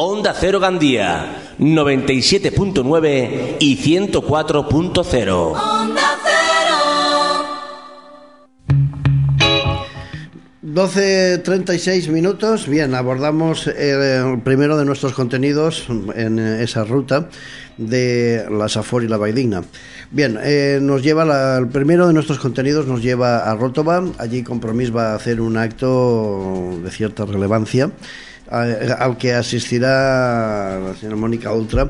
Onda Cero Gandía, 97.9 y 104.0. Onda Cero. 12.36 minutos. Bien, abordamos el primero de nuestros contenidos en esa ruta de la Safor y la Baidigna. Bien, eh, nos lleva la- el primero de nuestros contenidos nos lleva a Rótova. Allí Compromís va a hacer un acto de cierta relevancia al que asistirá la señora Mónica Ultra.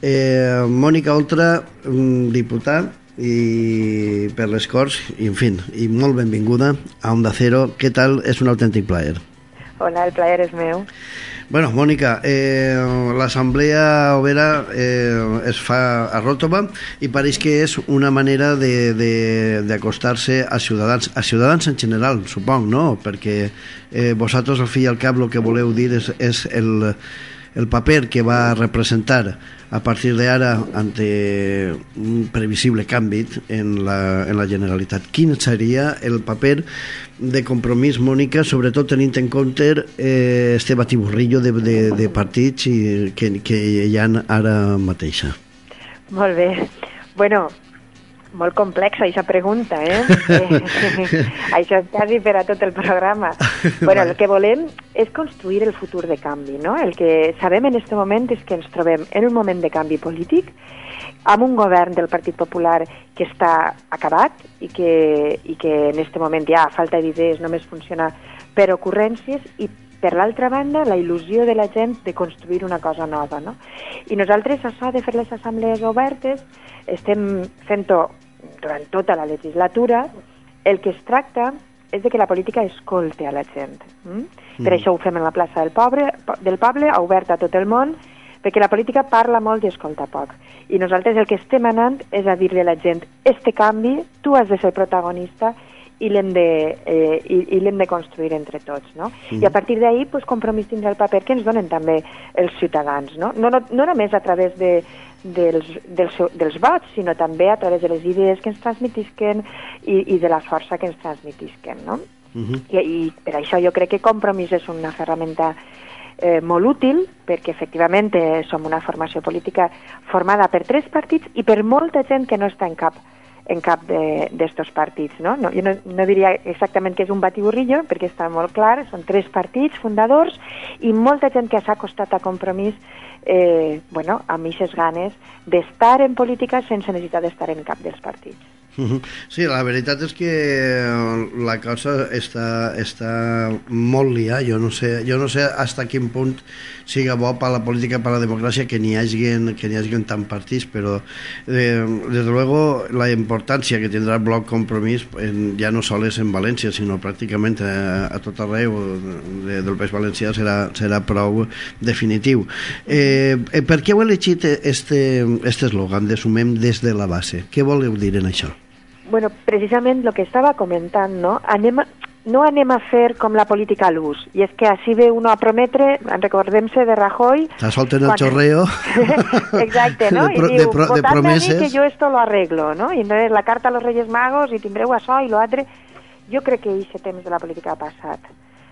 Eh, Mónica Ultra, mm, diputada i per les Corts, i en fin, i molt benvinguda a Onda Cero. Què tal? És un autèntic plaer. Hola, el plaer és meu. Bueno, Mònica, eh, l'Assemblea Overa eh, es fa a Ròtova i pareix que és una manera d'acostar-se a ciutadans, a ciutadans en general, supong, no? Perquè eh, vosaltres, al fi i al cap, el que voleu dir és, és el, el paper que va representar a partir d'ara ante un previsible canvi en la, en la Generalitat. Quin seria el paper de compromís, Mònica, sobretot tenint en compte eh, este batiburrillo de, de, de partits i, que, que hi ha ara mateixa? Molt bé. Bueno, molt complexa aquesta pregunta, eh? això és quasi per a tot el programa. Bueno, el que volem és construir el futur de canvi, no? El que sabem en aquest moment és que ens trobem en un moment de canvi polític amb un govern del Partit Popular que està acabat i que, i que en aquest moment ja falta d'idees només funciona per ocurrències i per l'altra banda, la il·lusió de la gent de construir una cosa nova. No? I nosaltres, això de fer les assemblees obertes, estem fent-ho durant tota la legislatura. El que es tracta és de que la política escolte a la gent. Mm? Per això ho fem en la plaça del, poble, del poble, oberta a tot el món, perquè la política parla molt i escolta poc. I nosaltres el que estem anant és a dir-li a la gent este canvi, tu has de ser protagonista i l'hem de, eh, i, i l'hem de construir entre tots, no? I a partir d'ahir, pues, compromís tindrà el paper que ens donen també els ciutadans, no? No, no, no només a través de, dels, dels, dels vots, sinó també a través de les idees que ens transmetisquen i, i de la força que ens transmetisquen, no? Uh -huh. I, I per això jo crec que Compromís és una ferramenta eh, molt útil, perquè efectivament eh, som una formació política formada per tres partits i per molta gent que no està en cap en cap d'estos partits. No? No, jo no, no diria exactament que és un batiburrillo, perquè està molt clar, són tres partits fundadors i molta gent que s'ha acostat a Compromís eh, bueno, amb aquestes ganes d'estar en política sense necessitat d'estar en cap dels partits. Sí, la veritat és que la cosa està, està molt liada. Jo no sé, jo no sé hasta quin punt siga bo per la política, per la democràcia que n'hi hagi, que n'hi hagi tant partits, però eh, des de luego la importància que tindrà el bloc compromís en, ja no sols en València, sinó pràcticament a, a tot arreu de, del País Valencià serà, serà prou definitiu. Eh, eh, per què heu elegit este, este eslògan de sumem des de la base? Què voleu dir en això? Bueno, precisament el que estava comentant, no? Anem a, no anem a fer com la política a l'ús. I és que així ve uno a prometre, recordem-se de Rajoy... Està solten el quan- chorreo Exacte, no? de, pro, I de, diu, pro, de a mi promeses. que jo esto lo arreglo, no? I entonces la carta a los Reyes Magos i tindreu això i lo altre. Jo crec que aquest temps de la política ha passat.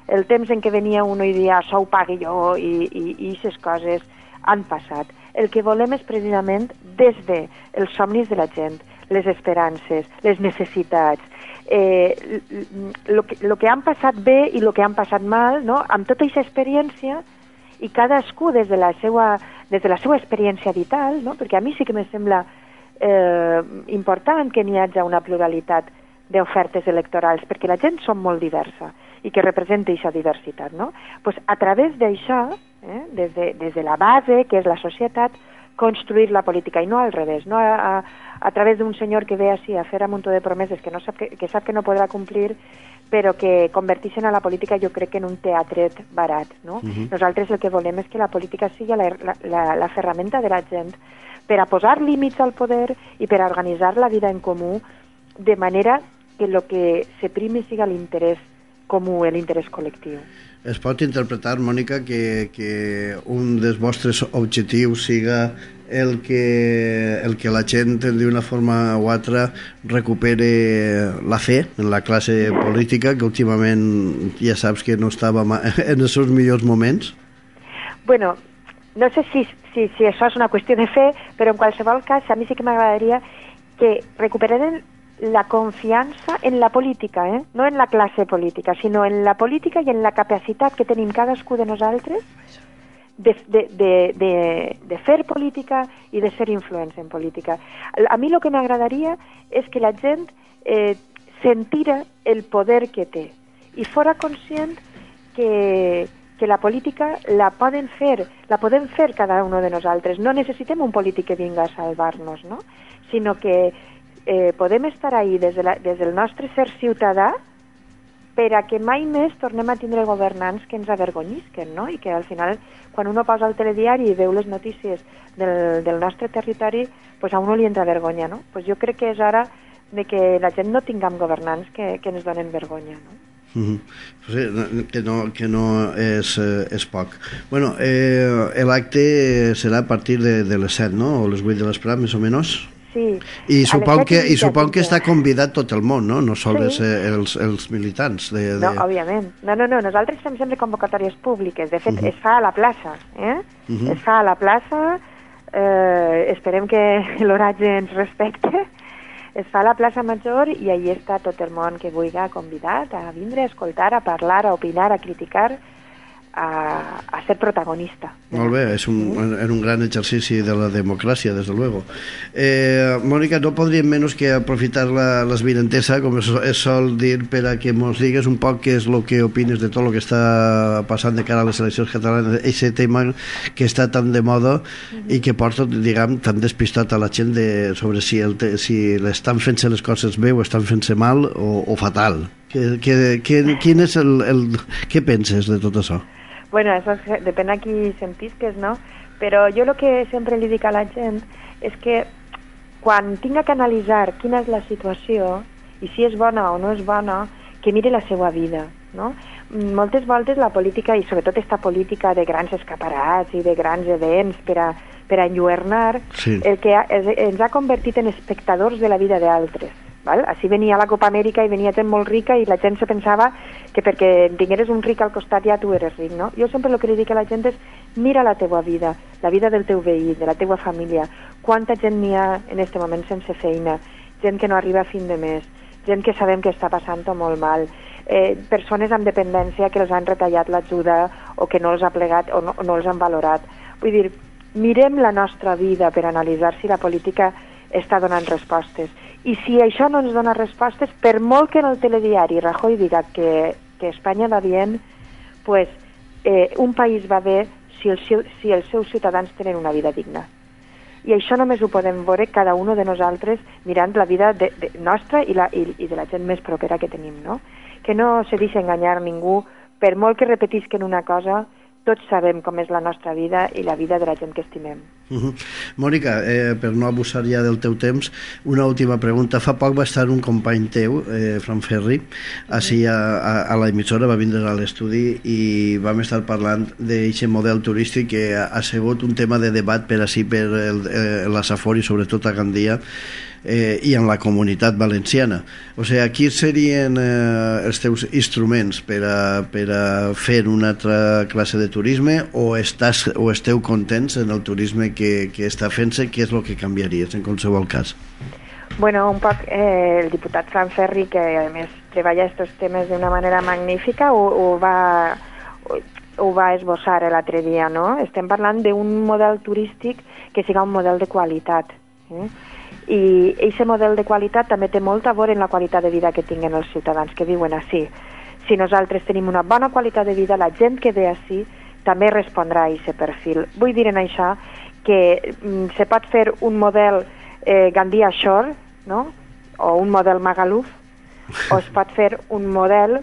El temps en què venia uno i dia això ho pagui jo i aquestes coses han passat. El que volem és precisament des de els somnis de la gent, les esperances, les necessitats, eh, el que, lo que han passat bé i el que han passat mal, no? amb tota aquesta experiència i cadascú des de la seva, des de la seva experiència vital, no? perquè a mi sí que me sembla eh, important que n'hi hagi una pluralitat d'ofertes electorals, perquè la gent som molt diversa i que representa aquesta diversitat. No? Pues a través d'això, eh, des, de, des de la base, que és la societat, construir la política i no al revés, no a, a, a través d'un senyor que ve així a fer un munt de promeses que, no sap que, que sap que no podrà complir però que converteixen a la política jo crec que en un teatret barat. No? Uh -huh. Nosaltres el que volem és que la política sigui la, la, la, la ferramenta de la gent per a posar límits al poder i per a organitzar la vida en comú de manera que el que se primi siga l'interès comú, l'interès col·lectiu. Es pot interpretar, Mònica, que, que un dels vostres objectius siga el que, el que la gent d'una forma o altra recupere la fe en la classe política, que últimament ja saps que no estava en els seus millors moments. Bueno, no sé si, si, si això és una qüestió de fe, però en qualsevol cas a mi sí que m'agradaria que recuperaren la confiança en la política, eh? no en la classe política, sinó en la política i en la capacitat que tenim cadascú de nosaltres de, de, de, de, de fer política i de ser influents en política. A mi el que m'agradaria és que la gent eh, sentira el poder que té i fora conscient que, que la política la poden fer, la podem fer cada un de nosaltres. No necessitem un polític que vinga a salvar-nos, no? sinó que eh, podem estar ahí des, de la, des del nostre ser ciutadà per a que mai més tornem a tindre governants que ens avergonyisquen, no? I que al final, quan uno posa el telediari i veu les notícies del, del nostre territori, pues a uno li entra vergonya, no? Pues jo crec que és hora de que la gent no tinguem governants que, que ens donen vergonya, no? Uh -huh. que no, que no és, eh, és poc. Bueno, eh, l'acte serà a partir de, de les 7, no? O les 8 de l'esperat, més o menys? Sí. I supon que, i supon que està convidat tot el món, no? No sols sí. els, els militants. De, de... No, òbviament. No, no, no. Nosaltres fem sempre convocatòries públiques. De fet, uh -huh. es fa a la plaça. Eh? Uh -huh. Es fa a la plaça. Eh, esperem que l'oratge ens respecte es fa a la plaça Major i allí està tot el món que vulgui convidat a vindre, a escoltar, a parlar, a opinar, a criticar, a, a ser protagonista. Molt bé, és un, en un gran exercici de la democràcia, des de luego. Eh, Mònica, no podríem menys que aprofitar la, l'esvirentesa, com es, es sol dir, per a que ens digues un poc què és el que opines de tot el que està passant de cara a les eleccions catalanes, aquest tema que està tan de moda -huh. i que porta, diguem, tan despistat a la gent de, sobre si, el si l'estan fent-se les coses bé o estan fent-se mal o, o fatal. Que, que, que, quin és el, el, què penses de tot això? Bueno, eso es, depèn a qui sentisques, no? Però jo el que sempre li dic a la gent és que quan tinga que analitzar quina és la situació i si és bona o no és bona, que mire la seva vida, no? Moltes voltes la política, i sobretot esta política de grans escaparats i de grans events per a, per a enlluernar, Sí. el que ha, es, ens ha convertit en espectadors de la vida d'altres. Val? Així venia la Copa Amèrica i venia gent molt rica i la gent se pensava que perquè tingueres un ric al costat ja tu eres ric, no? Jo sempre el que li dic a la gent és mira la teua vida, la vida del teu veí, de la teua família. Quanta gent n'hi ha en aquest moment sense feina, gent que no arriba a fin de mes, gent que sabem que està passant-ho molt mal, eh, persones amb dependència que els han retallat l'ajuda o que no els ha plegat o no, no els han valorat. Vull dir, mirem la nostra vida per analitzar si la política està donant respostes. I si això no ens dona respostes, per molt que en el telediari Rajoy diga que, que Espanya va bien, pues, eh, un país va bé si, el seu, si els seus ciutadans tenen una vida digna. I això només ho podem veure cada un de nosaltres mirant la vida de, de nostra i, la, i, i de la gent més propera que tenim, no? Que no se deixa enganyar ningú, per molt que repetisquen una cosa, tots sabem com és la nostra vida i la vida de la gent que estimem. Uh -huh. Mònica, eh, per no abusar ja del teu temps, una última pregunta. Fa poc va estar un company teu, eh, Fran Ferri, a, a, a l'emissora, va vindre a l'estudi i vam estar parlant d'aquest model turístic que ha, ha sigut un tema de debat per així per el, eh, la Safor i sobretot a Gandia eh, i en la comunitat valenciana. O sigui, quins serien eh, els teus instruments per a, per a fer una altra classe de turisme o, estàs, o esteu contents en el turisme que, que està fent-se? Què és el que canviaries en qualsevol cas? Bueno, un poc eh, el diputat Fran Ferri, que a més treballa aquests temes d'una manera magnífica, ho, ho va ho va esbossar l'altre dia, no? Estem parlant d'un model turístic que siga un model de qualitat. Eh? I aquest model de qualitat també té molt a veure en la qualitat de vida que tinguen els ciutadans que viuen així. Si nosaltres tenim una bona qualitat de vida, la gent que ve així també respondrà a aquest perfil. Vull dir en això que mm, se pot fer un model eh, Gandia Shore, no? o un model Magaluf, o es pot fer un model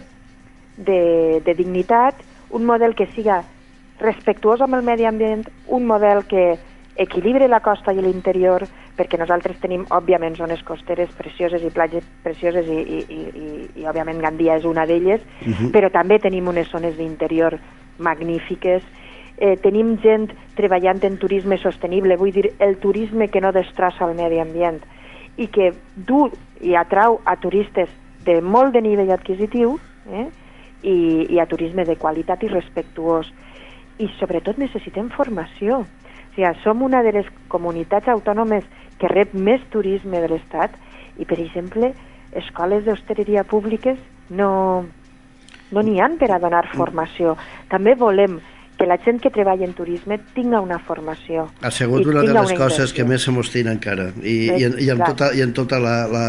de, de dignitat, un model que siga respectuós amb el medi ambient, un model que equilibre la costa i l'interior, perquè nosaltres tenim, òbviament, zones costeres precioses i platges precioses i, i, i, i, i òbviament, Gandia és una d'elles, uh -huh. però també tenim unes zones d'interior magnífiques, eh, tenim gent treballant en turisme sostenible, vull dir, el turisme que no destrossa el medi ambient i que du i atrau a turistes de molt de nivell adquisitiu eh, i, i a turisme de qualitat i respectuós. i sobretot necessitem formació. O sigui, som una de les comunitats autònomes que rep més turisme de l'Estat i, per exemple, escoles d'hostaleria públiques no no han per a donar formació. També volem que la gent que treballa en turisme tinga una formació. Ha sigut una de les una coses que més se mostina encara i, i, en, i, en Clar. tota, i en tota la, la,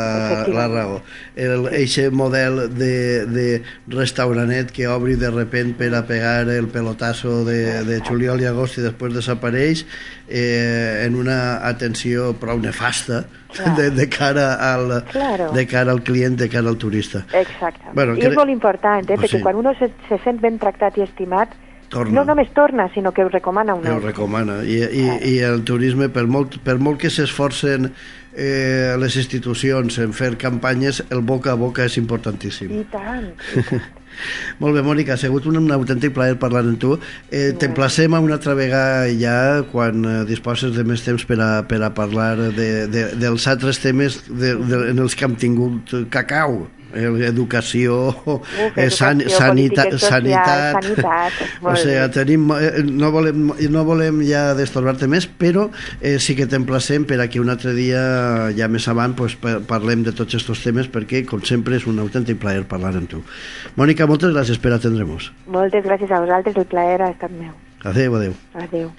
la raó. El, eixe model de, de restauranet que obri de repent per a pegar el pelotazo de, de juliol i agost i després desapareix eh, en una atenció prou nefasta Clar. de, de, cara al, Claro. de cara al client, de cara al turista. Exacte. Bueno, I és molt important, eh? Pues perquè sí. quan uno se, se sent ben tractat i estimat, Torna. no només torna, sinó que ho recomana un que ho altre. recomana i, i, i el turisme per molt, per molt que s'esforcen eh, les institucions en fer campanyes el boca a boca és importantíssim I tant, i tant. molt bé Mònica, ha sigut un, un autèntic plaer parlar amb tu eh, t'emplacem a una altra vegada ja quan eh, disposes de més temps per a, per a parlar de, de, dels altres temes de, de, en els que hem tingut cacau educació, eh, san, sanita, socials, sanitat, sanitat, o sigui, bé. tenim, eh, no, volem, no volem ja destorbar-te més, però eh, sí que t'emplacem per a que un altre dia, ja més avant, pues, pa- parlem de tots aquests temes, perquè, com sempre, és un autèntic plaer parlar amb tu. Mònica, moltes gràcies per atendre-nos. Moltes gràcies a vosaltres, el plaer ha estat meu. Adéu, adéu. Adéu.